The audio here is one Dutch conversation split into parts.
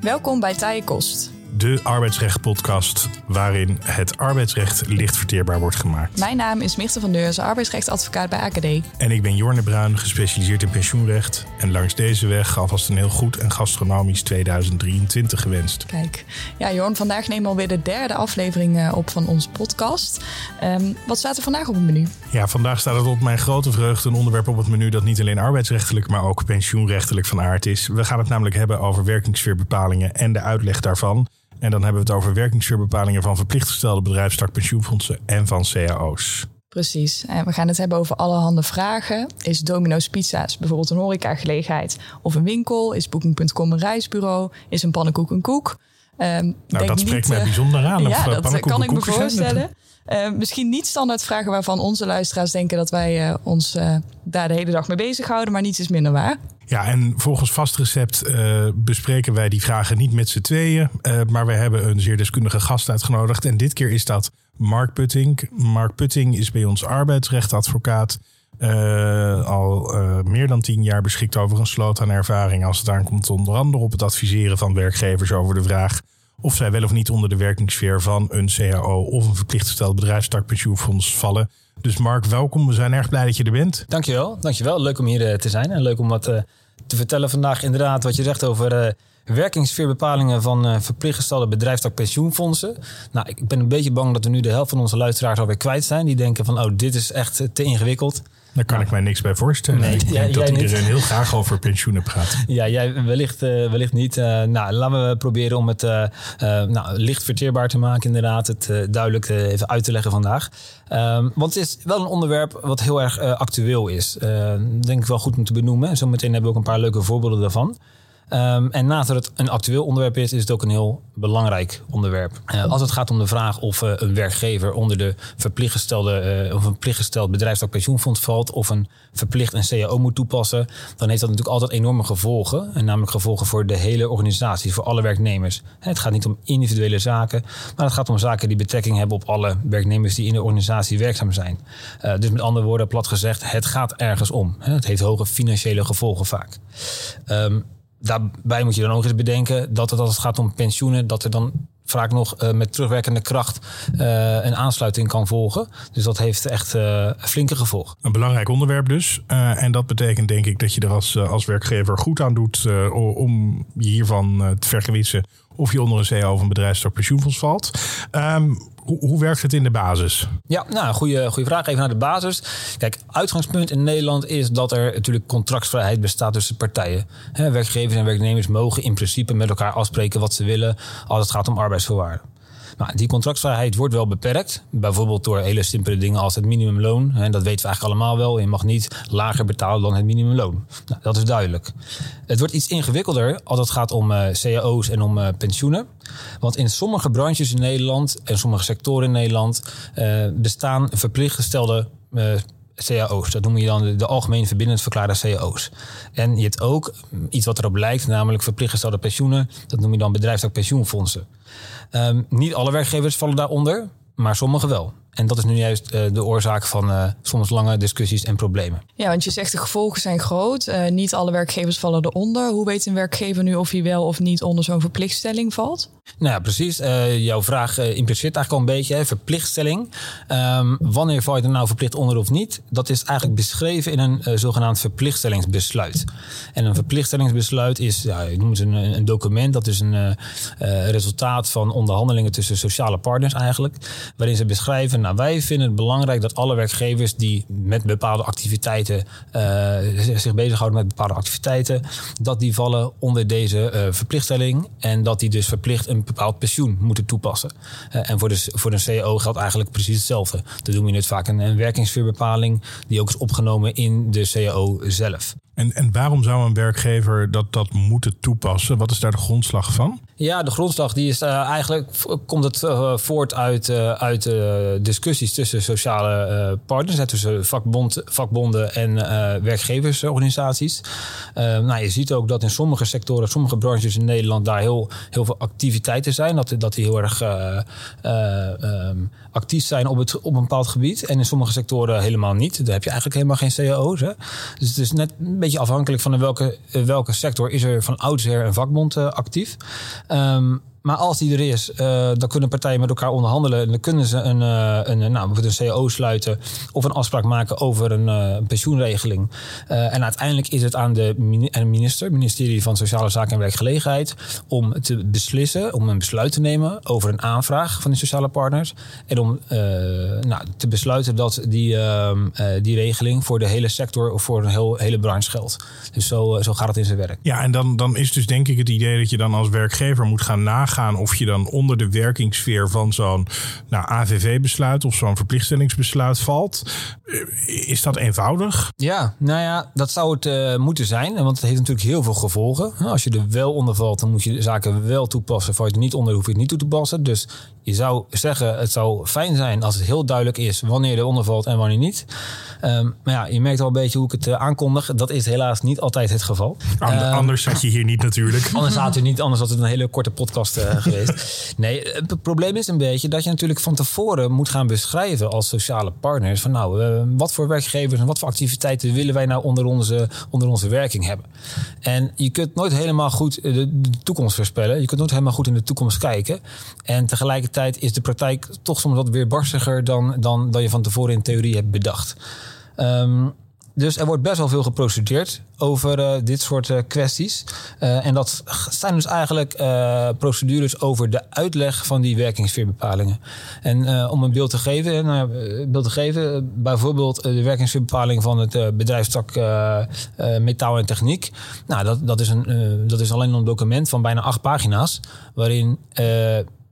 Welkom bij Taaie Kost. De arbeidsrecht-podcast waarin het arbeidsrecht licht verteerbaar wordt gemaakt. Mijn naam is Mirte van Deurzen, arbeidsrechtadvocaat bij AKD. En ik ben Jorne Bruin, gespecialiseerd in pensioenrecht. En langs deze weg alvast een heel goed en gastronomisch 2023 gewenst. Kijk, ja Jorn, vandaag nemen we alweer de derde aflevering eh, op van onze podcast. Um, wat staat er vandaag op het menu? Ja, vandaag staat het op mijn grote vreugde een onderwerp op het menu dat niet alleen arbeidsrechtelijk, maar ook pensioenrechtelijk van aard is. We gaan het namelijk hebben over werkingssfeerbepalingen en de uitleg daarvan. En dan hebben we het over werkingssfeerbepalingen van verplicht gestelde bedrijfstak pensioenfondsen en van cao's. Precies. En we gaan het hebben over allerhande vragen. Is Domino's Pizza's bijvoorbeeld een horecagelegenheid of een winkel? Is Booking.com een reisbureau? Is een pannenkoek een koek? Um, nou, dat spreekt mij bijzonder aan. Ja, dat kan ik me voorstellen. Uh, misschien niet standaard vragen waarvan onze luisteraars denken dat wij uh, ons uh, daar de hele dag mee bezighouden, maar niets is minder waar. Ja, en volgens vast recept bespreken wij die vragen niet met z'n tweeën, maar we hebben een zeer deskundige gast uitgenodigd. En dit keer is dat Mark Putting. Mark Putting is bij ons arbeidsrechtadvocaat. al meer dan tien jaar beschikt over een sloot aan ervaring als het aankomt onder andere op het adviseren van werkgevers over de vraag of zij wel of niet onder de werkingssfeer van een CAO of een verplicht gesteld bedrijfstak pensioenfonds vallen. Dus Mark, welkom. We zijn erg blij dat je er bent. Dankjewel, dankjewel. Leuk om hier eh, te zijn en leuk om wat eh, te vertellen vandaag. Inderdaad, wat je zegt over uh, werkingssfeerbepalingen van verplicht gestelde bedrijfstak pensioenfondsen. Nou, ik ben een beetje bang dat we nu de helft van onze luisteraars alweer kwijt zijn. Die denken van, oh, dit is echt te ingewikkeld. Daar kan ik mij niks bij voorstellen. Nee, ik denk dat iedereen heel graag over pensioenen praat. Ja, jij wellicht, uh, wellicht niet. Uh, nou, laten we proberen om het uh, nou, licht verteerbaar te maken, inderdaad. Het duidelijk even uit te leggen vandaag. Um, want het is wel een onderwerp wat heel erg actueel is. denk ik wel goed om te benoemen. Zometeen hebben we ook een paar leuke voorbeelden daarvan. Um, en naast dat het een actueel onderwerp is, is het ook een heel belangrijk onderwerp. Uh, als het gaat om de vraag of uh, een werkgever onder de verplichtgestelde uh, of een verplichtgesteld bedrijfstak pensioenfonds valt of een verplicht een CAO moet toepassen, dan heeft dat natuurlijk altijd enorme gevolgen. En namelijk gevolgen voor de hele organisatie, voor alle werknemers. Het gaat niet om individuele zaken, maar het gaat om zaken die betrekking hebben op alle werknemers die in de organisatie werkzaam zijn. dus met andere woorden, plat gezegd, het gaat ergens om. Het heeft hoge financiële gevolgen vaak. Um, daarbij moet je dan ook eens bedenken dat het als het gaat om pensioenen, dat er dan vaak nog uh, met terugwerkende kracht uh, een aansluiting kan volgen. Dus dat heeft echt uh, flinke gevolgen. Een belangrijk onderwerp dus. en dat betekent denk ik dat je er als, als werkgever goed aan doet om je hiervan te vergewissen of je onder een CEO of een bedrijfstak pensioenfonds valt. Um, hoe, hoe, werkt het in de basis? Ja, nou, goede, goede vraag. Even naar de basis. Kijk, uitgangspunt in Nederland is dat er natuurlijk contractvrijheid bestaat tussen partijen. werkgevers en werknemers mogen in principe met elkaar afspreken wat ze willen als het gaat om arbeidsvoorwaarden. Nou, die contractvrijheid wordt wel beperkt. Bijvoorbeeld door hele simpele dingen als het minimumloon. En dat weten we eigenlijk allemaal wel. Je mag niet lager betalen dan het minimumloon. Nou, dat is duidelijk. Het wordt iets ingewikkelder als het gaat om uh, cao's en om uh, pensioenen. Want in sommige branches in Nederland en sommige sectoren in Nederland uh, bestaan verplicht gestelde cao's. Dat noem je dan de, algemeen verbindend verklaarde cao's. En je hebt ook iets wat erop lijkt, namelijk verplicht gestelde pensioenen. Dat noem je dan bedrijfstak pensioenfondsen. Um, niet alle werkgevers vallen daaronder, maar sommige wel. En dat is nu juist uh, de oorzaak van uh, soms lange discussies en problemen. Ja, want je zegt de gevolgen zijn groot. Uh, niet alle werkgevers vallen eronder. Hoe weet een werkgever nu of hij wel of niet onder zo'n verplichtstelling valt? Nou ja, precies. jouw vraag impliceert eigenlijk al een beetje hè, verplichtstelling. Um, wanneer val je er nou verplicht onder of niet? Dat is eigenlijk beschreven in een zogenaamd verplichtstellingsbesluit. En een verplichtstellingsbesluit is, ja, je noemt het een, een document. Dat is een resultaat van onderhandelingen tussen sociale partners eigenlijk. Waarin ze beschrijven nou, wij vinden het belangrijk dat alle werkgevers die met bepaalde activiteiten uh, zich bezighouden met bepaalde activiteiten, dat die vallen onder deze uh, verplichtstelling en dat die dus verplicht een bepaald pensioen moeten toepassen. Uh, en voor de, voor de CEO geldt eigenlijk precies hetzelfde. Dan doen we het vaak een, een die ook is opgenomen in de CEO zelf. En, en waarom zou een werkgever dat, dat moeten toepassen? Wat is daar de grondslag van? Ja, de grondslag die is uh, eigenlijk komt het uh, voort uit, uh, uit discussies tussen sociale partners, tussen vakbond, vakbonden en werkgeversorganisaties. nou, je ziet ook dat in sommige sectoren, sommige branches in Nederland daar heel, heel veel activiteiten zijn. Dat, dat die heel erg um, actief zijn op, het, op een bepaald gebied. En in sommige sectoren helemaal niet. Daar heb je eigenlijk helemaal geen cao's. Hè? Dus het is net een beetje afhankelijk van in welke, welke sector is er van oudsher een vakbond actief. Um, maar als die er is, uh, dan kunnen partijen met elkaar onderhandelen. En dan kunnen ze een, uh, een, nou, bijvoorbeeld een CAO sluiten of een afspraak maken over een, uh, pensioenregeling. en uiteindelijk is het aan de minister, ministerie van Sociale Zaken en Werkgelegenheid, om te beslissen, om een besluit te nemen over een aanvraag van de sociale partners. En om nou, te besluiten dat die, ehm, die regeling voor de hele sector of voor een heel, hele branche geldt. Dus zo, zo gaat het in zijn werk. Ja, en dan, dan is dus denk ik het idee dat je dan als werkgever moet gaan nagaan of je dan onder de werkingssfeer van zo'n nou, AVV-besluit of zo'n verplichtstellingsbesluit valt. Eh, is dat eenvoudig? Ja, nou ja, dat zou het uh, moeten zijn. Want het heeft natuurlijk heel veel gevolgen. Als je er wel onder valt, dan moet je de zaken wel toepassen. Val je er niet onder, hoef je het niet toe te passen. Dus je zou zeggen, het zou fijn zijn als het heel duidelijk is wanneer er onder valt en wanneer niet. Um, maar ja, je merkt al een beetje hoe ik het uh, aankondig. Dat is helaas niet altijd het geval. Anders um, zat je hier niet natuurlijk. Anders had u niet, anders had het een hele korte podcast uh, geweest. Nee, het probleem is een beetje dat je natuurlijk van tevoren moet gaan beschrijven als sociale partners. Van nou, uh, wat voor werkgevers en wat voor activiteiten willen wij nou onder onze, onder onze werking hebben. En je kunt nooit helemaal goed de, de toekomst voorspellen. Je kunt nooit helemaal goed in de toekomst kijken. En tegelijkertijd is de praktijk toch soms wat weerbarstiger dan, dan, dan je van tevoren in theorie hebt bedacht. Um, dus er wordt best wel veel geprocedeerd over uh, dit soort uh, kwesties. Uh, en dat zijn dus eigenlijk procedures over de uitleg van die werkingssfeerbepalingen. En om een beeld te geven, nou, beeld te geven bijvoorbeeld de werkingssfeerbepaling van het bedrijfstak metaal en techniek. Nou, dat, dat, is een, dat is alleen een document van bijna acht pagina's, waarin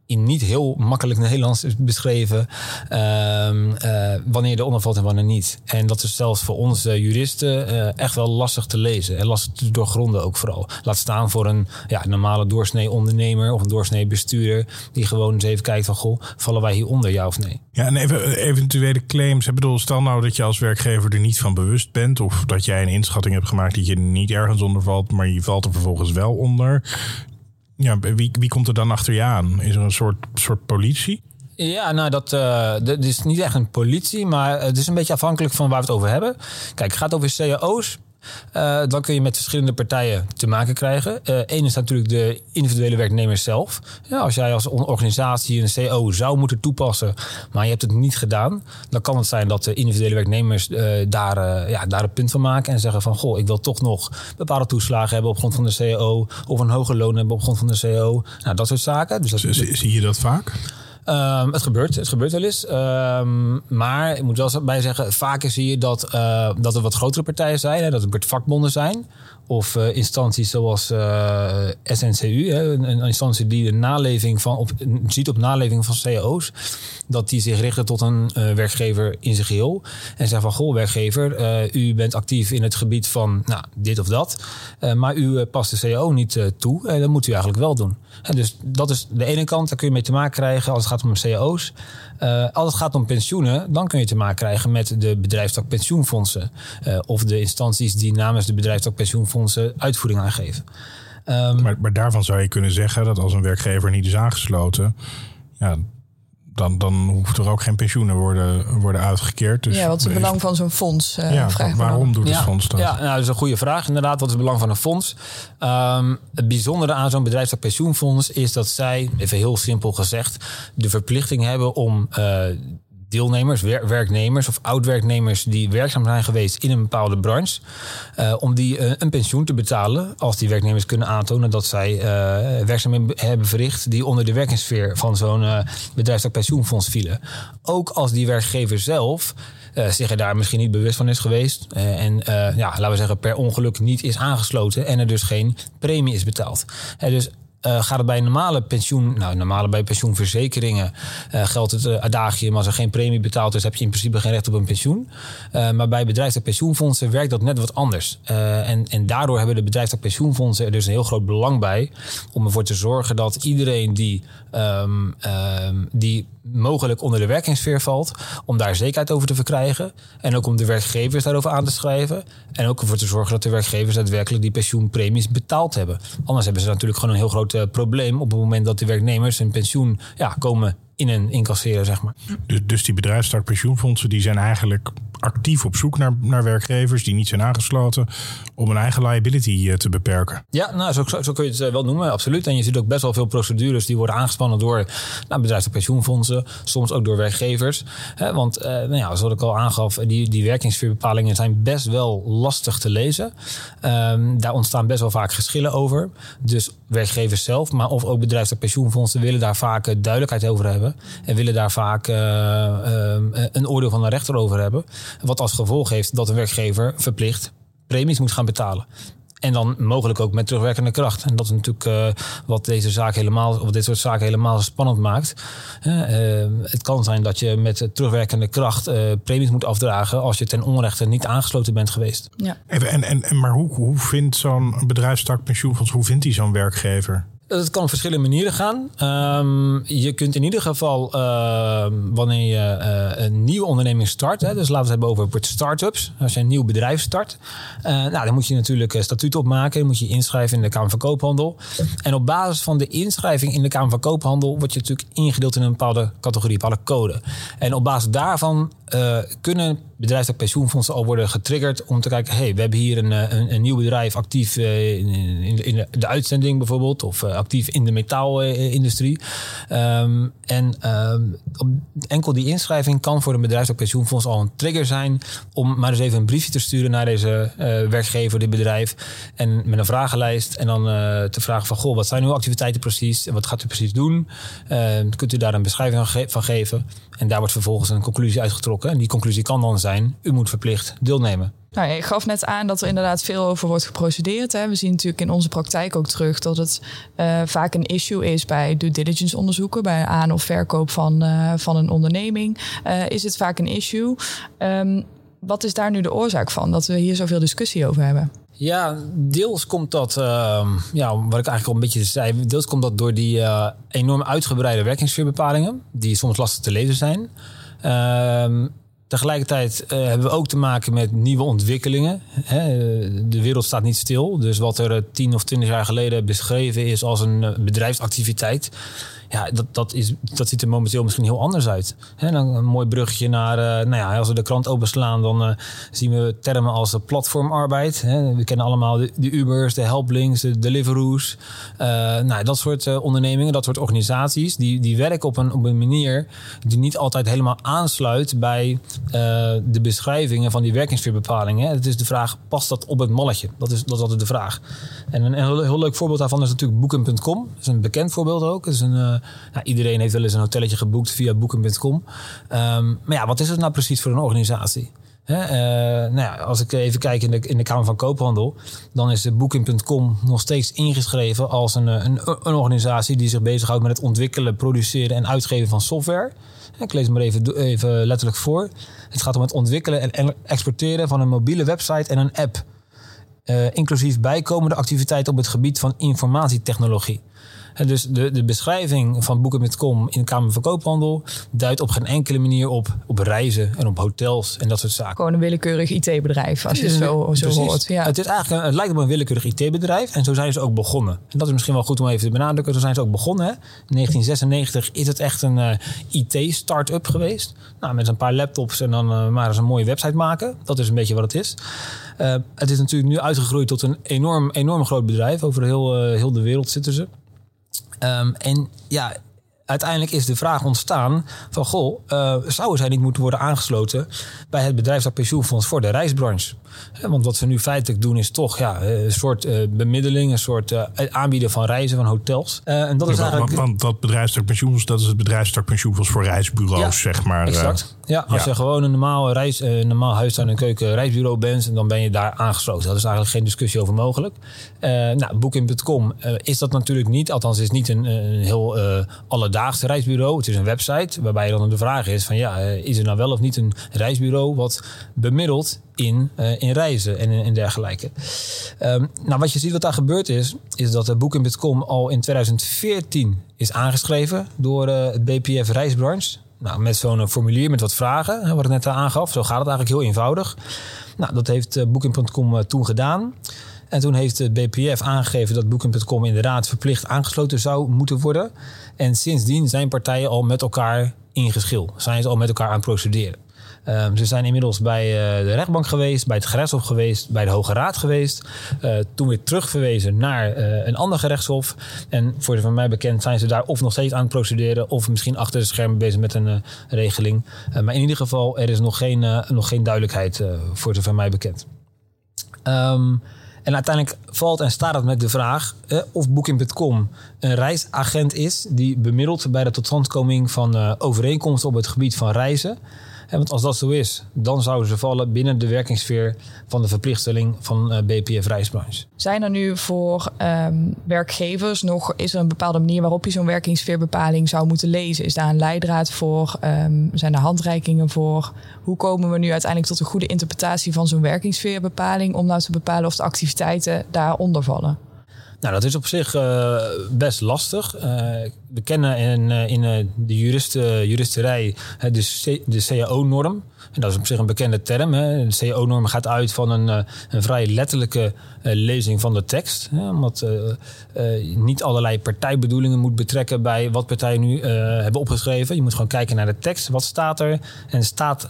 in niet heel makkelijk Nederlands is beschreven um, uh, wanneer de ondervalt en wanneer niet. En dat is zelfs voor onze juristen uh, echt wel lastig te lezen en lastig doorgronden ook vooral. Laat staan voor een ja, normale doorsnee ondernemer of een doorsnee bestuurder die gewoon eens even kijkt van goh, vallen wij hieronder ja of nee? Ja, en even eventuele claims. Ik bedoel, stel nou dat je als werkgever er niet van bewust bent of dat jij een inschatting hebt gemaakt dat je niet ergens onder valt, maar je valt er vervolgens wel onder ja, wie, wie komt er dan achter je aan? Is er een soort, soort politie? Ja, nou, dat, uh, dat is niet echt een politie, maar het is een beetje afhankelijk van waar we het over hebben. Kijk, het gaat over cao's. Uh, dan kun je met verschillende partijen te maken krijgen. Eén uh, is natuurlijk de individuele werknemers zelf. Ja, als jij als organisatie een CO zou moeten toepassen, maar je hebt het niet gedaan, dan kan het zijn dat de individuele werknemers uh, daar, ja, daar een punt van maken en zeggen van goh, ik wil toch nog bepaalde toeslagen hebben op grond van de CO of een hoger loon hebben op grond van de CO. Nou, dat soort zaken. Dus dat, zie je dat vaak? Um, het gebeurt, het gebeurt wel eens. Um, maar ik moet wel bij zeggen, vaker zie je dat, uh, dat er wat grotere partijen zijn. Hè, dat er vakbonden zijn. Of uh, instanties zoals eh, SNCU, hè, een, instantie die de naleving van, op, ziet op naleving van cao's. Dat die zich richten tot een werkgever in zijn geheel. En zeggen van, goh werkgever, u bent actief in het gebied van nou, dit of dat. maar u past de cao niet toe. En dat moet u eigenlijk wel doen. En dus dat is de ene kant, daar kun je mee te maken krijgen als het gaat om cao's. Uh, als het gaat om pensioenen, dan kun je te maken krijgen met de bedrijfstak pensioenfondsen. Uh, of de instanties die namens de bedrijfstak pensioenfondsen uitvoering aangeven. Um, maar, maar daarvan zou je kunnen zeggen dat als een werkgever niet is aangesloten, ja, dan, dan hoeft er ook geen pensioenen worden, worden uitgekeerd. Dus ja, wat is het belang van zo'n fonds? Uh, ja, waarom doet het fonds dat? Ja, nou, dat is een goede vraag. Inderdaad, wat is het belang van een fonds? Um, het bijzondere aan zo'n bedrijfstak pensioenfonds is dat zij, even heel simpel gezegd, de verplichting hebben om uh, deelnemers, werknemers of oud-werknemers die werkzaam zijn geweest in een bepaalde branche, uh, om die uh, een pensioen te betalen als die werknemers kunnen aantonen dat zij uh, werkzaamheden hebben verricht die onder de werkingssfeer van zo'n bedrijfstak pensioenfonds vielen. Ook als die werkgever zelf zich er daar misschien niet bewust van is geweest en ja, laten we zeggen per ongeluk niet is aangesloten en er dus geen premie is betaald. dus uh, gaat het bij normale pensioen, nou normale bij pensioenverzekeringen uh, geldt het uh, adagium als er geen premie betaald is, heb je in principe geen recht op een pensioen. maar bij bedrijfstak pensioenfondsen werkt dat net wat anders. en, en daardoor hebben de bedrijfstak pensioenfondsen er dus een heel groot belang bij om ervoor te zorgen dat iedereen die, um, um, die mogelijk onder de werkingssfeer valt, om daar zekerheid over te verkrijgen. En ook om de werkgevers daarover aan te schrijven. En ook ervoor te zorgen dat de werkgevers daadwerkelijk die pensioenpremies betaald hebben. Anders hebben ze natuurlijk gewoon een heel groot uh, probleem op het moment dat de werknemers hun pensioen ja, komen in een incasseren, zeg maar. Dus, dus die bedrijfstak pensioenfondsen die zijn eigenlijk actief op zoek naar, naar werkgevers die niet zijn aangesloten om hun eigen liability te beperken. Ja, nou, zo, zo, kun je het wel noemen, absoluut. En je ziet ook best wel veel procedures die worden aangespannen door nou, bedrijfs- en pensioenfondsen, soms ook door werkgevers. want nou ja, zoals ik al aangaf, die, die werkingssfeerbepalingen zijn best wel lastig te lezen. Um, daar ontstaan best wel vaak geschillen over. Dus werkgevers zelf, maar of ook bedrijfs- en pensioenfondsen willen daar vaak duidelijkheid over hebben. En willen daar vaak uh, een oordeel van de rechter over hebben. Wat als gevolg heeft dat een werkgever verplicht premies moet gaan betalen. En dan mogelijk ook met terugwerkende kracht. En dat is natuurlijk uh, wat deze zaak helemaal, of dit soort zaken helemaal spannend maakt. Uh, het kan zijn dat je met terugwerkende kracht uh, premies moet afdragen als je ten onrechte niet aangesloten bent geweest. Ja. Even, en, en, en, maar hoe, hoe vindt zo'n bedrijfstak pensioenfonds, hoe vindt hij zo'n werkgever? Het kan op verschillende manieren gaan. Um, je kunt in ieder geval, uh, wanneer je uh, een nieuwe onderneming start, hè, dus laten we het hebben over start-ups. Als je een nieuw bedrijf start, uh, nou, dan moet je natuurlijk statuut opmaken. Dan moet je inschrijven in de Kamer van Koophandel. En op basis van de inschrijving in de Kamer van Koophandel word je natuurlijk ingedeeld in een bepaalde categorie, een bepaalde code. En op basis daarvan kunnen bedrijfs- en pensioenfondsen al worden getriggerd om te kijken: hey, we hebben hier een, een, een nieuw bedrijf actief in, in, in, de uitzending bijvoorbeeld, of actief in de metaalindustrie. Um, en um, enkel die inschrijving kan voor een bedrijfs- of pensioenfonds al een trigger zijn om maar eens even een briefje te sturen naar deze uh, werkgever, dit bedrijf. En met een vragenlijst. En dan uh, te vragen van, goh, wat zijn uw activiteiten precies? En wat gaat u precies doen? Uh, kunt u daar een beschrijving van geven? En daar wordt vervolgens een conclusie uitgetrokken. En die conclusie kan dan zijn, u moet verplicht deelnemen. Nou, je gaf net aan dat er inderdaad veel over wordt geprocedeerd. Hè. We zien natuurlijk in onze praktijk ook terug dat het uh, vaak een issue is bij due diligence onderzoeken, bij aan- of verkoop van, uh, van een onderneming. Uh, is het vaak een issue. Um, wat is daar nu de oorzaak van dat we hier zoveel discussie over hebben? Ja, deels komt dat, uh, ja, wat ik eigenlijk al een beetje zei, deels komt dat door die enorm uitgebreide werkingssfeerbepalingen, die soms lastig te lezen zijn. Uh, Tegelijkertijd uh, hebben we ook te maken met nieuwe ontwikkelingen. Hè. De wereld staat niet stil. Dus wat er tien of twintig jaar geleden beschreven is als een bedrijfsactiviteit. Ja, dat, dat, is, dat ziet er momenteel misschien heel anders uit. Hè, dan een mooi bruggetje naar, uh, nou ja, als we de krant openslaan, dan uh, zien we termen als platformarbeid. We kennen allemaal de, de Ubers, de Helplinks, de Deliveroo's. Uh, nou, dat soort ondernemingen, dat soort organisaties, die, die werken op een, op een manier die niet altijd helemaal aansluit bij de beschrijvingen van die werkingssfeerbepalingen. Het is de vraag, past dat op het malletje? Dat is, dat is altijd de vraag. En een, een heel, heel, leuk voorbeeld daarvan is natuurlijk Booking.com. Dat is een bekend voorbeeld ook. Het is een nou, iedereen heeft wel eens een hotelletje geboekt via booking.com. Um, maar ja, wat is het nou precies voor een organisatie? He, uh, nou ja, als ik even kijk in de, in de Kamer van Koophandel, dan is Booking.com nog steeds ingeschreven als een, een, een, organisatie die zich bezighoudt met het ontwikkelen, produceren en uitgeven van software. Ik lees het maar even, even letterlijk voor. Het gaat om het ontwikkelen en exporteren van een mobiele website en een app. Inclusief bijkomende activiteiten op het gebied van informatietechnologie. Dus de, de beschrijving van boeken.com in de Kamer van Koophandel duidt op geen enkele manier op, op reizen en op hotels en dat soort zaken. Gewoon een willekeurig IT-bedrijf, als je het zo, zo hoort. Ja. Het, is eigenlijk een, het lijkt op een willekeurig IT-bedrijf en zo zijn ze ook begonnen. En dat is misschien wel goed om even te benadrukken. Zo zijn ze ook begonnen. Hè. In 1996 is het echt een uh, IT-start-up geweest. Nou, met een paar laptops en dan uh, maar eens een mooie website maken. Dat is een beetje wat het is. Uh, het is natuurlijk nu uitgegroeid tot een enorm, enorm groot bedrijf. Over heel, heel de wereld zitten ze. Um, en ja, uiteindelijk is de vraag ontstaan van... goh, uh, zouden zij niet moeten worden aangesloten... bij het bedrijfstak pensioenfonds voor de reisbranche? Want wat we nu feitelijk doen is toch ja, een soort uh, bemiddeling... een soort uh, aanbieden van reizen van hotels. en dat is ja, eigenlijk... Want dat bedrijfstak pensioenfonds... dat is het bedrijfstak pensioenfonds voor reisbureaus, ja, zeg maar. Exact. Ja, als ja. je gewoon een normaal, reis, een normaal huistuin- en keuken reisbureau bent... dan ben je daar aangesloten. Dat is eigenlijk geen discussie over mogelijk. nou, Booking.com is dat natuurlijk niet. Althans, is niet een, een heel alledaagse reisbureau. Het is een website waarbij dan de vraag is van... ja, is er nou wel of niet een reisbureau... wat bemiddelt in, uh, in reizen en, en dergelijke. Um, nou, wat je ziet wat daar gebeurd is... is dat uh, Booking.com al in 2014 is aangeschreven... door het BPF Reisbranche... Nou, met zo'n formulier met wat vragen, wat ik net aangaf. Zo gaat het eigenlijk heel eenvoudig. Nou, dat heeft Booking.com toen gedaan. En toen heeft de BPF aangegeven dat Booking.com inderdaad verplicht aangesloten zou moeten worden. En sindsdien zijn partijen al met elkaar in geschil. Zijn ze al met elkaar aan het procederen. Ehm, ze zijn inmiddels bij eh, de rechtbank geweest, bij het gerechtshof geweest, bij de Hoge Raad geweest. Uh, toen weer terugverwezen naar uh, een ander gerechtshof. En voor zover mij bekend zijn ze daar of nog steeds aan het procederen... of misschien achter de schermen bezig met een regeling. maar in ieder geval, er is nog geen, nog geen duidelijkheid voor zover mij bekend. Um, en uiteindelijk valt en staat het met de vraag eh, of Booking.com een reisagent is die bemiddelt bij de totstandkoming van uh, overeenkomsten op het gebied van reizen want als dat zo is, dan zouden ze vallen binnen de werkingssfeer van de verplichtstelling van eh, BPF reisbranche. Zijn er nu voor um, werkgevers nog, is er een bepaalde manier waarop je zo'n werkingssfeerbepaling zou moeten lezen? Is daar een leidraad voor? Um, zijn er handreikingen voor? Hoe komen we nu uiteindelijk tot een goede interpretatie van zo'n werkingssfeerbepaling om nou te bepalen of de activiteiten daaronder vallen? Nou, dat is op zich uh, best lastig. Uh, we kennen in, uh, in de juristen, juristerij de, de CAO-norm. En dat is op zich een bekende term. Hè. De CAO-norm gaat uit van een, een vrij letterlijke lezing van de tekst. Hè, omdat niet allerlei partijbedoelingen moet betrekken bij wat partijen nu hebben opgeschreven. Je moet gewoon kijken naar de tekst. Wat staat er? En staat,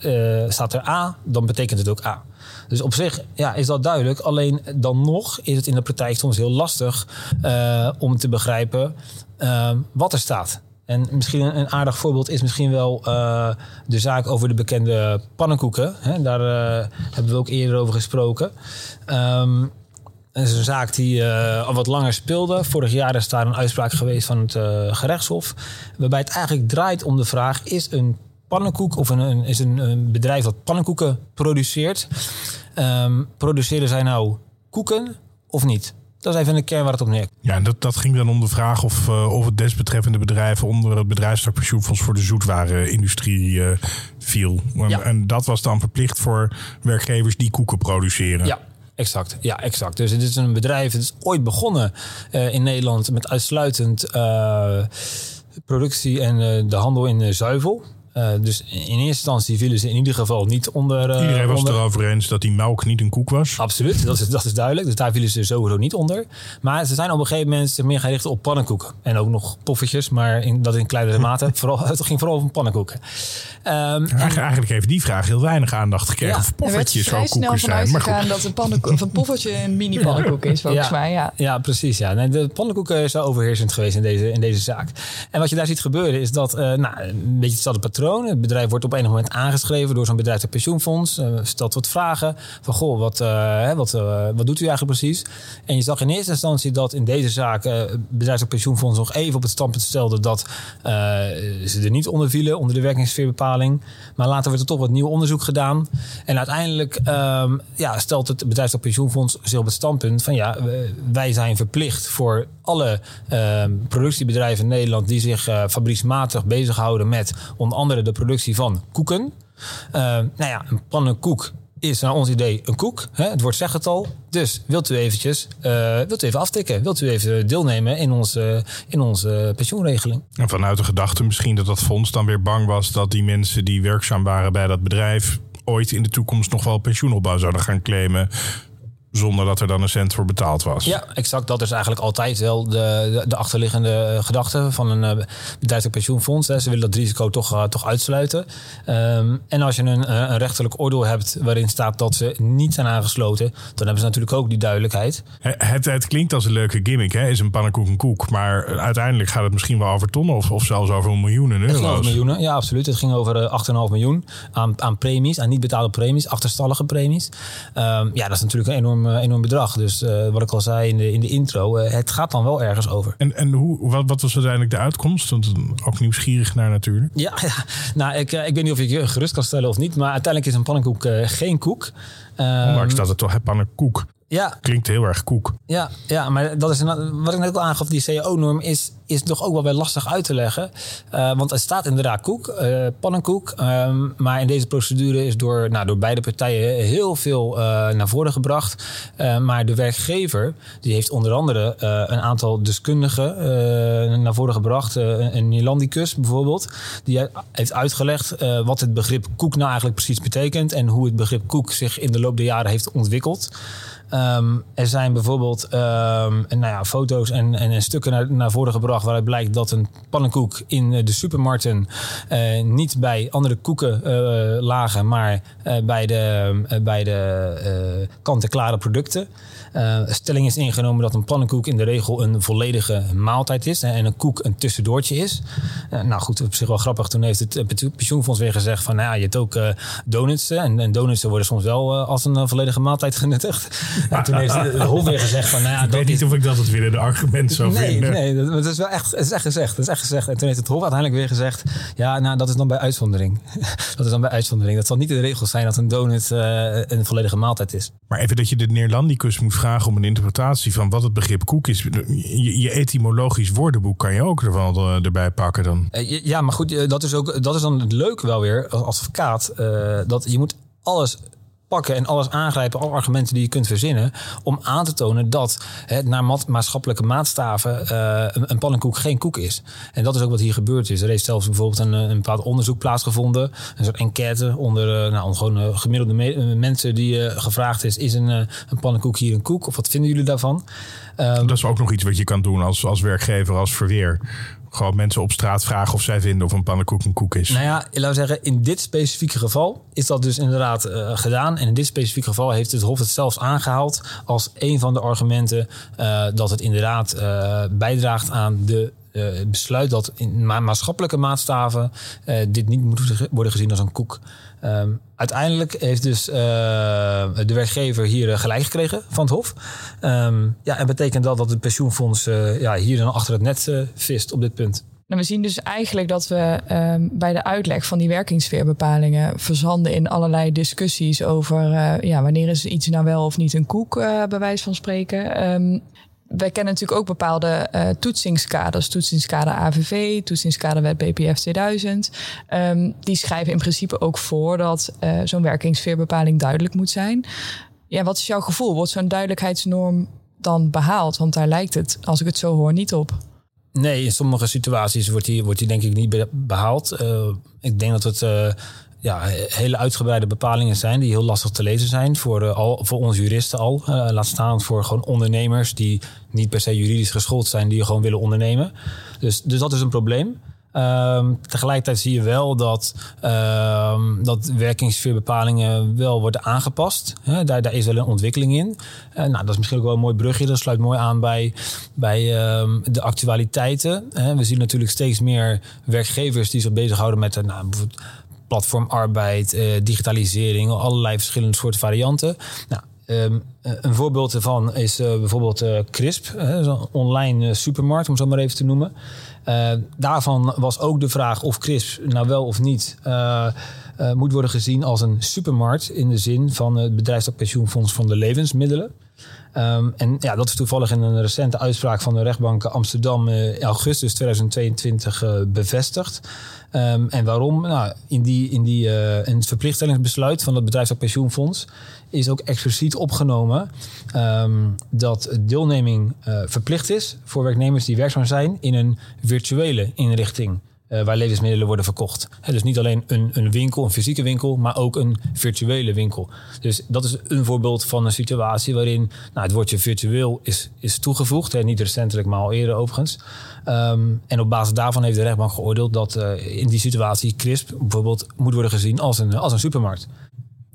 staat er A, dan betekent het ook A. Dus op zich ja, is dat duidelijk. Alleen dan nog is het in de praktijk soms heel lastig uh, om te begrijpen uh, wat er staat. En misschien een, aardig voorbeeld is misschien wel uh, de zaak over de bekende pannenkoeken. Daar hebben we ook eerder over gesproken. Um, dat is een zaak die al wat langer speelde. Vorig jaar is daar een uitspraak geweest van het gerechtshof. Waarbij het eigenlijk draait om de vraag: is een pannenkoek of een, is een, een, bedrijf dat pannenkoeken produceert. Um, produceren zij nou koeken of niet? Dat is even de kern waar het op neer. Ja, dat, dat ging dan om de vraag of, uh, of het desbetreffende bedrijf onder het bedrijfstak pensioenfonds voor de zoetwarenindustrie uh, viel. Ja. En dat was dan verplicht voor werkgevers die koeken produceren. Ja, Exact, ja, exact. Dus het is een bedrijf, het is ooit begonnen uh, in Nederland met uitsluitend productie en de handel in zuivel. Uh, dus in eerste instantie vielen ze in ieder geval niet onder. Uh, Iedereen was onder... erover eens dat die melk niet een koek was. Absoluut, dat is, dat is duidelijk. Dus daar vielen ze sowieso niet onder. Maar ze zijn op een gegeven moment zich meer gaan richten op pannenkoeken. En ook nog poffertjes, maar in, dat in kleinere mate. vooral, het ging vooral om pannenkoeken. Um, eigenlijk, eigenlijk heeft die vraag heel weinig aandacht gekregen. Ja, of poffertjes zou koeken zijn. Maar goed. dat een, pannenkoek, een poffertje een mini pannenkoek is, volgens ja, mij. Ja, ja precies. Ja. Nee, de pannenkoeken is overheersend geweest in deze, in deze zaak. En wat je daar ziet gebeuren is dat, uh, nou, een beetje hetzelfde patroon. Het bedrijf wordt op enig moment aangeschreven door zo'n bedrijf pensioenfonds. Uh, stelt wat vragen van, goh, wat, uh, wat, uh, wat doet u eigenlijk precies? En je zag in eerste instantie dat in deze zaak het bedrijf pensioenfonds nog even op het standpunt stelde dat ze er niet onder vielen, onder de werkingssfeerbepaling. Maar later werd er toch wat nieuw onderzoek gedaan. En uiteindelijk um, ja, stelt het bedrijf pensioenfonds zich op het standpunt van, ja, wij zijn verplicht voor alle ehm, productiebedrijven in Nederland die zich fabrieksmatig bezighouden met onder andere de productie van koeken. Uh, nou ja, een pannenkoek is naar ons idee een koek. Hè? Het woord zegt het al. Dus wilt u eventjes, uh, wilt u even aftikken? Wilt u even deelnemen in onze, in onze pensioenregeling? En vanuit de gedachte misschien dat dat fonds dan weer bang was... dat die mensen die werkzaam waren bij dat bedrijf... ooit in de toekomst nog wel pensioenopbouw zouden gaan claimen zonder dat er dan een cent voor betaald was. Ja, exact. Dat is eigenlijk altijd wel de, de, de achterliggende gedachte van een uh, bedrijfelijk pensioenfonds. Hè. Ze willen dat risico toch, uh, toch uitsluiten. Um, en als je een, eh, een rechterlijk oordeel hebt waarin staat dat ze niet zijn aangesloten, dan hebben ze natuurlijk ook die duidelijkheid. Het, het klinkt als een leuke gimmick, hè? is een pannenkoek een koek. Maar uiteindelijk gaat het misschien wel over tonnen of, of zelfs over miljoenen euro's. Het over miljoenen, ja absoluut. Het ging over 8,5 miljoen aan, aan premies, aan niet betaalde premies, achterstallige premies. Um, ja, dat is natuurlijk een enorm enorm, enorm bedrag. Dus uh, wat ik al zei in de, in de intro, uh, het gaat dan wel ergens over. En, en hoe, wat, wat was uiteindelijk de uitkomst? Want ook nieuwsgierig naar natuurlijk. Ja, ja. nou, ik, ik weet niet of ik je gerust kan stellen of niet. Maar uiteindelijk is een pannenkoek geen koek. Ondanks dat het toch een pannenkoek. Ja. Klinkt heel erg koek. Ja, ja maar dat is een, wat ik net al aangaf, die CAO-norm is, is toch ook wel weer lastig uit te leggen. Uh, want er staat inderdaad koek, uh, pannenkoek. Um, maar in deze procedure is door, nou, door beide partijen heel veel uh, naar voren gebracht. maar de werkgever die heeft onder andere een aantal deskundigen naar voren gebracht. een Nilandicus bijvoorbeeld. Die heeft uitgelegd wat het begrip koek nou eigenlijk precies betekent. En hoe het begrip koek zich in de loop der jaren heeft ontwikkeld. Ehm, er zijn bijvoorbeeld um, nou ja, foto's en, en, stukken naar, voren gebracht waaruit blijkt dat een pannenkoek in de supermarkten uh, niet bij andere koeken uh, lagen, maar bij de, bij de kant-en-klare producten. Uh, stelling is ingenomen dat een pannenkoek in de regel een volledige maaltijd is en een koek een tussendoortje is. Uh, nou goed, op zich wel grappig. Toen heeft het pensioenfonds weer gezegd van nou ja, je hebt ook uh, donuts en, en, donuts worden soms wel als een volledige maaltijd genuttigd. En toen heeft de Hof weer gezegd van nou ja, ik weet niet of ik dat het weer de argument zou nee, vinden. Nee, dat, is wel echt, het is echt gezegd. Het is echt gezegd. En toen heeft het Hof uiteindelijk weer gezegd ja, nou dat is dan bij uitzondering. dat is dan bij uitzondering. Dat zal niet de regel zijn dat een donut een volledige maaltijd is. Maar even dat je de Neerlandicus moet vragen om een interpretatie van wat het begrip koek is. Je, je etymologisch woordenboek kan je ook er wel eh, erbij pakken dan. Eh, ja, maar goed, eh, dat is, ook, dat is dan het leuke wel weer als advocaat. dat je moet alles pakken en alles aangrijpen, alle argumenten die je kunt verzinnen, om aan te tonen dat het naar maatschappelijke maatstaven uh, een, een, pannenkoek geen koek is. En dat is ook wat hier gebeurd is. Er heeft zelfs bijvoorbeeld een, een bepaald onderzoek plaatsgevonden, een soort enquête onder uh, nou, gewoon uh, gemiddelde mensen die gevraagd is: is een, een pannenkoek hier een koek? Of wat vinden jullie daarvan? Um, dat is ook nog iets wat je kan doen als, als werkgever, als verweer gewoon mensen op straat vragen of zij vinden of een pannenkoek een koek is. Nou ja, laten we zeggen, in dit specifieke geval is dat dus inderdaad uh, gedaan. En in dit specifieke geval heeft het Hof het zelfs aangehaald als een van de argumenten uh, dat het inderdaad uh, bijdraagt aan de het besluit dat in maatschappelijke maatstaven dit niet moet worden gezien als een koek. Um, uiteindelijk heeft dus uh, de werkgever hier gelijk gekregen van het Hof. Um, ja, en betekent dat dat het pensioenfonds ja, hier dan achter het net vist op dit punt. Nou, we zien dus eigenlijk dat we um, bij de uitleg van die werkingssfeerbepalingen verzanden in allerlei discussies over ja, wanneer is iets nou wel of niet een koek, bij wijze van spreken wij kennen natuurlijk ook bepaalde uh, toetsingskaders. Toetsingskader AVV, toetsingskaderwet BPF 2000. Um, die schrijven in principe ook voor dat uh, zo'n werkingssfeerbepaling duidelijk moet zijn. Ja, wat is jouw gevoel? Wordt zo'n duidelijkheidsnorm dan behaald? Want daar lijkt het, als ik het zo hoor, niet op. Nee, in sommige situaties wordt die, wordt die denk ik niet behaald. Uh, ik denk dat het ja, hele uitgebreide bepalingen zijn die heel lastig te lezen zijn voor, uh, al, voor ons juristen al. Uh, laat staan voor gewoon ondernemers die niet per se juridisch geschoold zijn, die gewoon willen ondernemen. Dus, dus dat is een probleem. Um, tegelijkertijd zie je wel dat, um, dat werkingssfeerbepalingen wel worden aangepast. Daar, daar is wel een ontwikkeling in. Uh, nou, dat is misschien ook wel een mooi brugje. Dat sluit mooi aan bij, bij um, de actualiteiten. We zien natuurlijk steeds meer werkgevers die zich bezighouden met nou, platformarbeid, uh, digitalisering, allerlei verschillende soorten varianten. Nou, um, een voorbeeld ervan is uh, bijvoorbeeld uh, Crisp, een online supermarkt, om zo maar even te noemen. daarvan was ook de vraag of Crisp nou wel of niet moet worden gezien als een supermarkt in de zin van het bedrijfspensioenfonds van de levensmiddelen. Um, en ja, dat is toevallig in een recente uitspraak van de rechtbank Amsterdam in augustus 2022 uh, bevestigd. Um, en waarom? Nou, in, die, in, die, uh, in het verplichtstellingsbesluit van het bedrijfspensioenfonds is ook expliciet opgenomen um, dat deelneming uh, verplicht is voor werknemers die werkzaam zijn in een virtuele inrichting. Uh, waar levensmiddelen worden verkocht. Dus niet alleen een, een, winkel, een fysieke winkel, maar ook een virtuele winkel. Dus dat is een voorbeeld van een situatie waarin nou, het woordje virtueel is, is toegevoegd. Niet recentelijk, maar al eerder overigens. Um, en op basis daarvan heeft de rechtbank geoordeeld dat uh, in die situatie CRISP bijvoorbeeld moet worden gezien als een, als een supermarkt.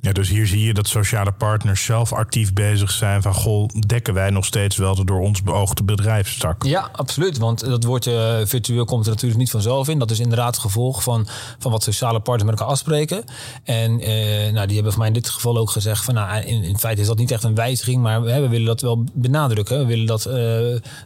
Ja, dus hier zie je dat sociale partners zelf actief bezig zijn van goh, dekken wij nog steeds wel de door ons beoogde bedrijfstak? Ja, absoluut. Want dat woordje uh, virtueel komt er natuurlijk niet vanzelf in. Dat is inderdaad het gevolg van, van wat sociale partners met elkaar afspreken. En uh, nou, die hebben voor mij in dit geval ook gezegd van nou, in, in feite is dat niet echt een wijziging, maar we, we willen dat wel benadrukken. We willen dat uh,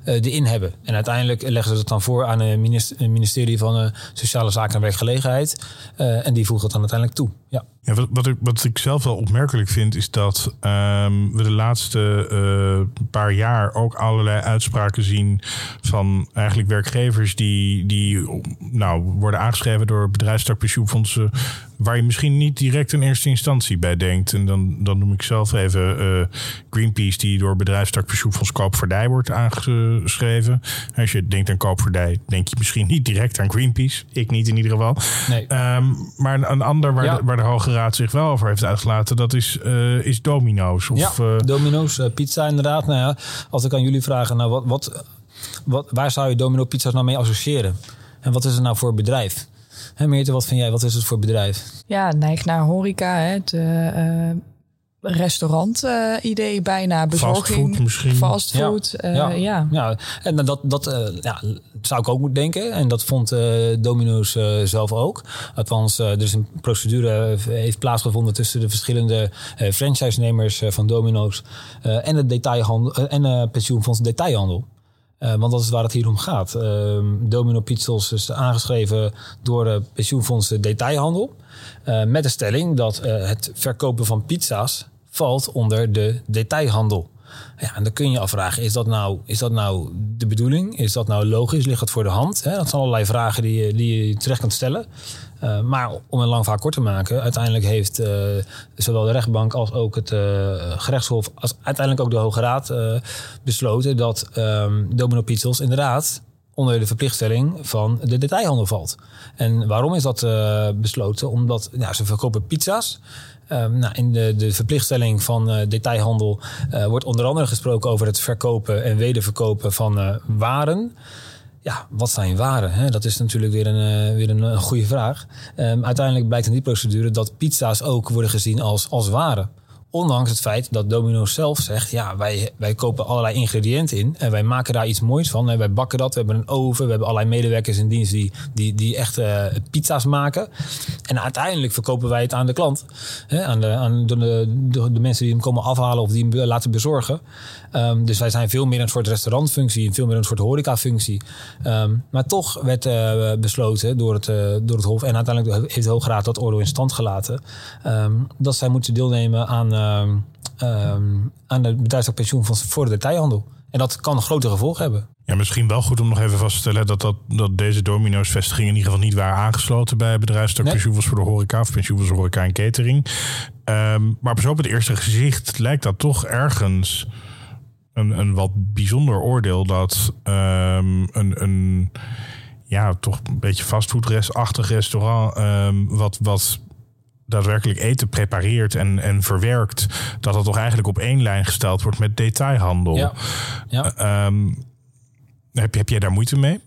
erin hebben. En uiteindelijk leggen ze dat dan voor aan het ministerie van Sociale Zaken en Werkgelegenheid. en die voegt dat dan uiteindelijk toe. Ja. Ja, wat, wat, ik, wat ik zelf wel opmerkelijk vind, is dat um, we de laatste uh, paar jaar ook allerlei uitspraken zien van eigenlijk werkgevers die, die nou, worden aangeschreven door bedrijfstak pensioenfondsen waar je misschien niet direct in eerste instantie bij denkt. En dan, dan noem ik zelf even uh, Greenpeace, die door bedrijfstak pensioenfonds Koopvaardij wordt aangeschreven. Als je denkt aan Koopvaardij, denk je misschien niet direct aan Greenpeace. Ik niet in ieder geval. Nee. Um, maar een ander waar, de, waar de Hoge Raad zich wel over heeft uitgelaten, dat is, uh, is Domino's. Of, ja, uh, Domino's, pizza inderdaad. Nou ja, als ik aan jullie vragen, nou, wat, wat, wat, waar zou je Domino pizza's nou mee associëren? En wat is het nou voor bedrijf? Hè, Meerte, wat vind jij? Wat is het voor bedrijf? Ja, neigt naar horeca. Hè. Het uh, restaurant-idee bijna. Bezorging, fastfood misschien. Fastfood, ja. ja. ja. ja. En dat, dat uh, ja, zou ik ook moeten denken. En dat vond Domino's zelf ook. Althans, er is een procedure heeft plaatsgevonden tussen de verschillende franchise-nemers van Domino's en het detailhandel en pensioenfonds detailhandel. Uh, want dat is waar het hier om gaat. Uh, Domino Pizzels is aangeschreven door de pensioenfondsen detailhandel. Uh, met de stelling dat het verkopen van pizza's valt onder de detailhandel. Ja, en dan kun je afvragen, is dat nou, is dat nou de bedoeling? Is dat nou logisch? Ligt dat voor de hand? Dat zijn allerlei vragen die, die je terecht kunt stellen. Uh, maar om een lang verhaal kort te maken, uiteindelijk heeft uh, zowel de rechtbank als ook het uh, gerechtshof, als uiteindelijk ook de Hoge Raad besloten dat um, Domino Pizzels inderdaad onder de verplichtstelling van de detailhandel valt. En waarom is dat besloten? Omdat ze verkopen pizza's. Um, nou, in de, de verplichtstelling van uh, detailhandel uh, wordt onder andere gesproken over het verkopen en wederverkopen van uh, waren. Ja, wat zijn waren? Hè? Dat is natuurlijk weer een, weer een, goede vraag. Um, uiteindelijk blijkt in die procedure dat pizza's ook worden gezien als, als waren. Ondanks het feit dat Domino's zelf zegt: ja, wij, wij kopen allerlei ingrediënten in en wij maken daar iets moois van. En wij bakken dat. We hebben een oven, we hebben allerlei medewerkers in dienst die, die, die echt uh, pizza's maken. En uiteindelijk verkopen wij het aan de klant, hè, aan, de, aan de, de, de, mensen die hem komen afhalen of die hem laten bezorgen. Um, dus wij zijn veel meer een soort restaurantfunctie en veel meer een soort horecafunctie. Um, maar toch werd uh, besloten door het, uh, door het Hof en uiteindelijk heeft de Hoge Raad dat oordeel in stand gelaten. Um, dat zij moeten deelnemen aan, aan de bedrijfstak pensioenfonds voor de detailhandel. En dat kan grote gevolgen hebben. Ja, misschien wel goed om nog even vast te stellen dat, dat, dat deze domino's vestigingen in ieder geval niet waren aangesloten bij bedrijfstak nee. pensioenfonds voor de horeca of pensioenfonds horeca en catering. Um, maar op het eerste gezicht lijkt dat toch ergens een, een wat bijzonder oordeel dat um, een, een ja, toch een beetje fastfoodrestachtig restaurant, um, wat, wat daadwerkelijk eten prepareert en, en verwerkt, dat dat toch eigenlijk op één lijn gesteld wordt met detailhandel. Ja. ja. Um, heb, heb jij daar moeite mee?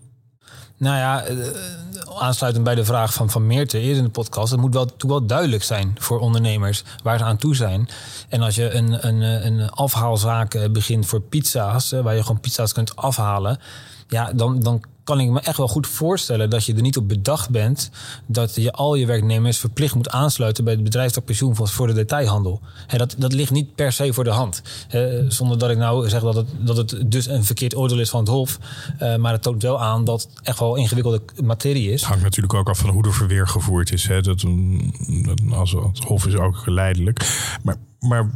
Nou ja, aansluitend bij de vraag van, van Meerte eerder in de podcast, het moet wel, wel duidelijk zijn voor ondernemers waar ze aan toe zijn. En als je een, een, een afhaalzaak begint voor pizza's, waar je gewoon pizza's kunt afhalen, ja, dan, dan kan ik me echt wel goed voorstellen dat je er niet op bedacht bent dat je al je werknemers verplicht moet aansluiten bij het bedrijfstak pensioenfonds voor de detailhandel. He, dat, dat ligt niet per se voor de hand. Zonder dat ik nou zeg dat het, dat het dus een verkeerd oordeel is van het Hof. Uh, maar het toont wel aan dat het echt wel ingewikkelde materie is. Het hangt natuurlijk ook af van hoe er verweer gevoerd is. Dat, dat, als het Hof is ook geleidelijk. Maar, maar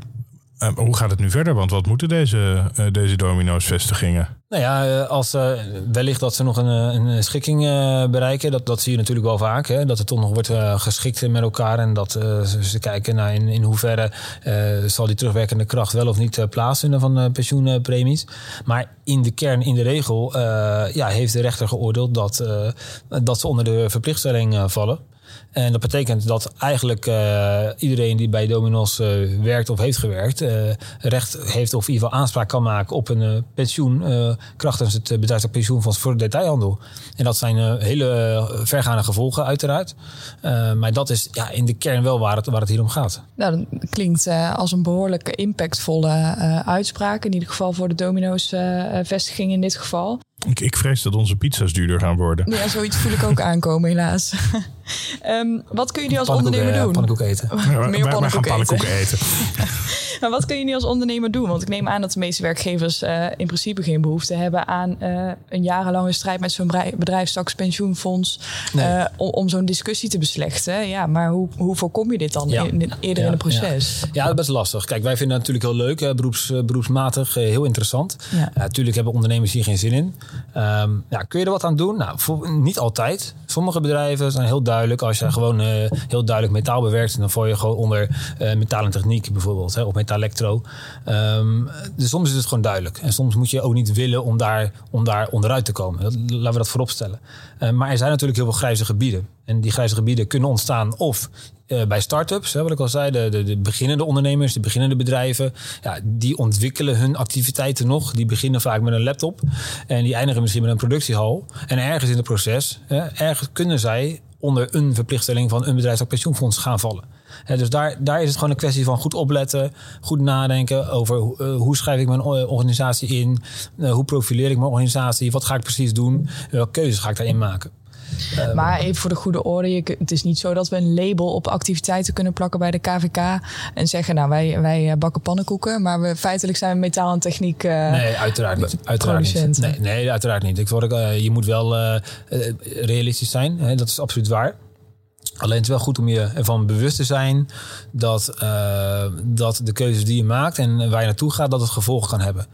uh, hoe gaat het nu verder? Want wat moeten deze, uh, deze domino's vestigingen? Nou ja, als uh, wellicht dat ze nog een, een schikking bereiken. Dat, dat zie je natuurlijk wel vaak. Hè? Dat het toch nog wordt geschikt met elkaar. En dat ze kijken naar in, in hoeverre zal die terugwerkende kracht wel of niet plaatsvinden van pensioenpremies. Maar in de kern, in de regel, ja, heeft de rechter geoordeeld dat, dat ze onder de verplichtstelling vallen. En dat betekent dat eigenlijk uh, iedereen die bij Domino's uh, werkt of heeft gewerkt, uh, recht heeft of in ieder geval aanspraak kan maken op een pensioen krachtens het bedrijfstak pensioenfonds voor de detailhandel. En dat zijn hele vergaande gevolgen uiteraard. maar dat is ja, in de kern wel waar het, waar het hier om gaat. Nou, dat klinkt als een behoorlijk impactvolle uitspraak. In ieder geval voor de Domino's vestiging in dit geval. Ik, ik vrees dat onze pizza's duurder gaan worden. Ja, zoiets voel ik ook aankomen, helaas. Um, wat kun je nu als ondernemer doen? Pannenkoek eten. Meer pannenkoek eten. pannenkoek eten. maar wat kun je nu als ondernemer doen? Want ik neem aan dat de meeste werkgevers uh, in principe geen behoefte hebben aan uh, een jarenlange strijd met zo'n bedrijfstaks pensioenfonds. Nee. Uh, om, om zo'n discussie te beslechten. Ja, maar hoe, hoe voorkom je dit dan ja. in, in, eerder ja, in het proces? Ja. ja, dat is best lastig. Kijk, wij vinden het natuurlijk heel leuk, beroeps, beroepsmatig, heel interessant. natuurlijk hebben ondernemers hier geen zin in. Um, ja, kun je er wat aan doen? Nou, voor, niet altijd. Sommige bedrijven zijn heel duidelijk duidelijk. Als je gewoon heel duidelijk metaal bewerkt, dan val je gewoon onder metalen techniek bijvoorbeeld, hè, of metalectro. Um, dus soms is het gewoon duidelijk. En soms moet je ook niet willen om daar, om daar onderuit te komen. laten we dat voorop stellen. maar er zijn natuurlijk heel veel grijze gebieden. En die grijze gebieden kunnen ontstaan of uh, bij start-ups, wat ik al zei, de, de, beginnende ondernemers, de beginnende bedrijven, ja, die ontwikkelen hun activiteiten nog. Die beginnen vaak met een laptop en die eindigen misschien met een productiehal. En ergens in het proces, ergens kunnen zij onder een verplichtstelling van een bedrijf pensioenfonds gaan vallen. dus daar, daar is het gewoon een kwestie van goed opletten, goed nadenken over uh, hoe schrijf ik mijn organisatie in, uh, hoe profileer ik mijn organisatie, wat ga ik precies doen, welke keuzes ga ik daarin maken. Ehm, maar even voor de goede orde, je, het is niet zo dat we een label op activiteiten kunnen plakken bij de KVK en zeggen, nou wij, wij eh, bakken pannenkoeken, maar we feitelijk zijn metaal en techniek. Uh, nee, uiteraard niet. Uiteraard niet. Nee, nee, uiteraard niet. Ik word, uh, je moet wel realistisch zijn, hè, dat is absoluut waar. Alleen het is wel goed om je ervan bewust te zijn dat, uh, dat de keuzes die je maakt en waar je naartoe gaat, dat het gevolgen kan hebben.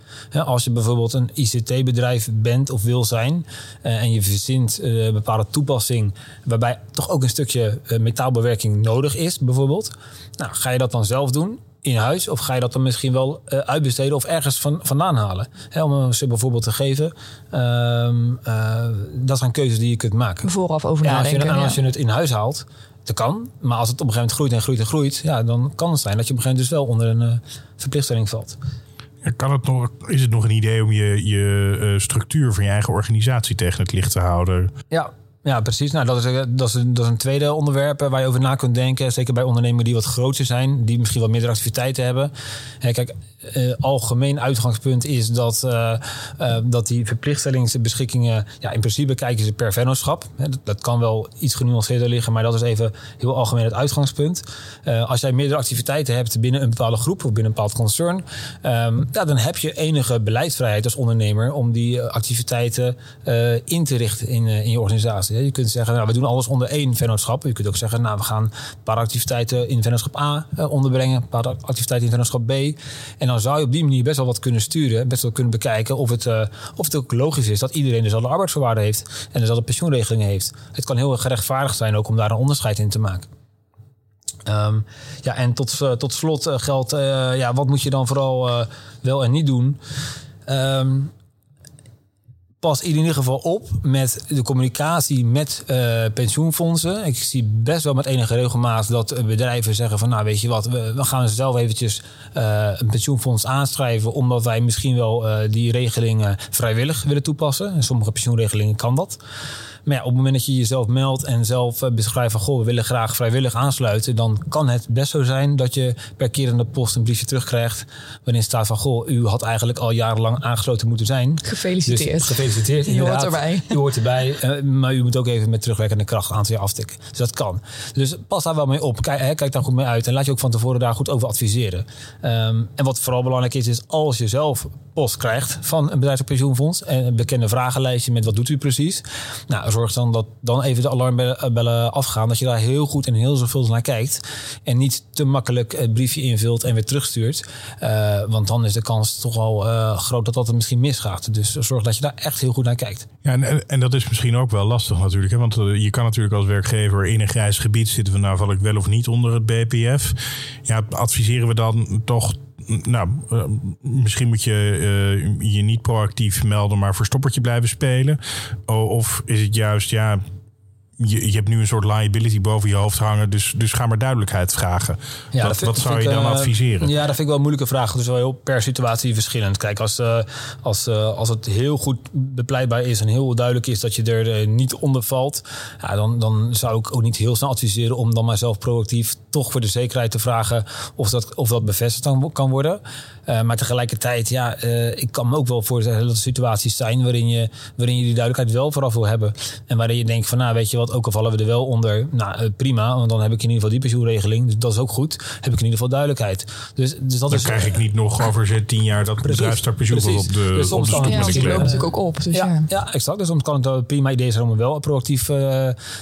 als je bijvoorbeeld een ICT-bedrijf bent of wil zijn uh, en je verzint uh, een bepaalde toepassing waarbij toch ook een stukje metaalbewerking nodig is, bijvoorbeeld. Nou, ga je dat dan zelf doen? In huis? Of ga je dat dan misschien wel uh, uitbesteden of ergens van, vandaan halen? Hè, om een bijvoorbeeld te geven. Um, uh, dat zijn keuzes die je kunt maken. Vooraf over ja, nadenken. Als je, ja. als je het in huis haalt, dat kan. Maar als het op een gegeven moment groeit en groeit en groeit... Ja, dan kan het zijn dat je op een gegeven moment dus wel onder een uh, verplichtstelling valt. Kan het nog, is het nog een idee om je, je structuur van je eigen organisatie tegen het licht te houden? Ja, ja, precies. Nou, dat is, dat, is dat is een tweede onderwerp waar je over na kunt denken. Zeker bij ondernemingen die wat groter zijn, die misschien wat minder activiteiten hebben. Kijk, uh, algemeen uitgangspunt is dat, uh, uh, dat die verplichtstellingsbeschikkingen, ja, in principe kijken ze per vennootschap. Dat, dat, kan wel iets genuanceerder liggen, maar dat is even heel algemeen het uitgangspunt. als jij meerdere activiteiten hebt binnen een bepaalde groep of binnen een bepaald concern, um, ja, dan heb je enige beleidsvrijheid als ondernemer om die activiteiten in te richten in, in je organisatie. Je kunt zeggen, nou, we doen alles onder één vennootschap. Je kunt ook zeggen, nou, we gaan een paar activiteiten in vennootschap A onderbrengen, een paar activiteiten in vennootschap B. dan zou je op die manier best wel wat kunnen sturen. Best wel kunnen bekijken of het, uh, of het ook logisch is dat iedereen dezelfde arbeidsvoorwaarden heeft. En dezelfde pensioenregelingen heeft. Het kan heel gerechtvaardigd zijn ook om daar een onderscheid in te maken. Um, ja, en tot, uh, tot slot uh, geldt, ja, wat moet je dan vooral wel en niet doen? Um, pas in ieder geval op met de communicatie met uh, pensioenfondsen. Ik zie best wel met enige regelmaat dat bedrijven zeggen van... nou, weet je wat, we, we gaan zelf eventjes uh, een pensioenfonds aanschrijven... omdat wij misschien wel uh, die regelingen vrijwillig willen toepassen. En sommige pensioenregelingen kan dat. Maar ja, op het moment dat je jezelf meldt en zelf eh, beschrijft van... goh, we willen graag vrijwillig aansluiten... dan kan het best zo zijn dat je per keer in de post een briefje terugkrijgt... waarin staat van, goh, u had eigenlijk al jarenlang aangesloten moeten zijn. Gefeliciteerd. Dus, gefeliciteerd, Je hoort erbij. Je hoort erbij, uh, maar u moet ook even met terugwerkende kracht een aantal jaar aftikken. Dus dat kan. Dus pas daar wel mee op. Kijk, hè, kijk daar goed mee uit en laat je ook van tevoren daar goed over adviseren. Um, en wat vooral belangrijk is, is als je zelf post krijgt van een bedrijfspensioenfonds... en een bekende vragenlijstje met wat doet u precies... Nou, zorg dan dat dan even de alarmbellen afgaan. Dat je daar heel goed en heel zorgvuldig naar kijkt. En niet te makkelijk het briefje invult en weer terugstuurt. Uh, want dan is de kans toch wel uh, groot dat dat er misschien misgaat. Dus zorg dat je daar echt heel goed naar kijkt. Ja, en, en dat is misschien ook wel lastig natuurlijk. Hè? Want eh, je kan natuurlijk als werkgever in een grijs gebied zitten. Van, nou, val ik wel of niet onder het BPF? Ja, adviseren we dan toch nou, uh, misschien moet je uh, je niet proactief melden, maar verstoppertje blijven spelen. of is het juist, ja, je, je, hebt nu een soort liability boven je hoofd hangen. Dus, dus ga maar duidelijkheid vragen. Ja, wat, wat zou je dan uh, adviseren? Ja, dat vind ik wel een moeilijke vraag. Is wel heel per situatie verschillend. Kijk, als, uh, als, uh, als het heel goed bepleitbaar is en heel duidelijk is dat je er niet onder valt, ja, dan, dan zou ik ook niet heel snel adviseren om dan maar zelf proactief toch voor de zekerheid te vragen of dat, of dat bevestigd kan worden. maar tegelijkertijd, ja, ik kan me ook wel voorstellen dat er situaties zijn waarin je, waarin je die duidelijkheid wel vooraf wil hebben. En waarin je denkt van, nou, weet je wat, ook al vallen we er wel onder, nou eh, prima, want dan heb ik in ieder geval die pensioenregeling. Dus dat is ook goed. Heb ik in ieder geval duidelijkheid. Dus, dus dat dan is, krijg ik niet nog over tien jaar dat bedrijfstakpensioen op de, dus soms op de ja, die loopt natuurlijk ook op. Dus ja, ja. ja, exact. Dus soms kan het een prima idee zijn om wel proactief uh,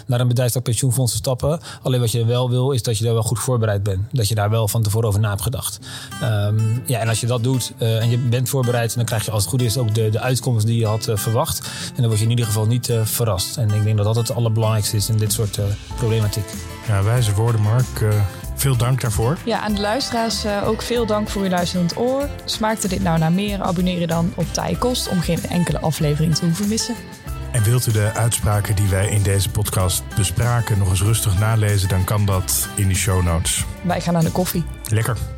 naar een bedrijfstakpensioenfonds te stappen. Alleen wat je wel wil, is dat je daar wel goed voorbereid bent. Dat je daar wel van tevoren over na hebt gedacht. Um, ja, en als je dat doet uh, en je bent voorbereid, dan krijg je als het goed is ook de, de uitkomst die je had uh, verwacht. En dan word je in ieder geval niet verrast. En ik denk dat dat het allerbelangrijkste belangrijkste is in dit soort problematiek. Ja, wijze woorden, Mark. Veel dank daarvoor. Ja, aan de luisteraars ook veel dank voor uw luisterend oor. Smaakte dit nou naar meer? Abonneer je dan op Tij Kost om geen enkele aflevering te hoeven missen. En wilt u de uitspraken die wij in deze podcast bespraken nog eens rustig nalezen, dan kan dat in de show notes. Wij gaan naar de koffie. Lekker.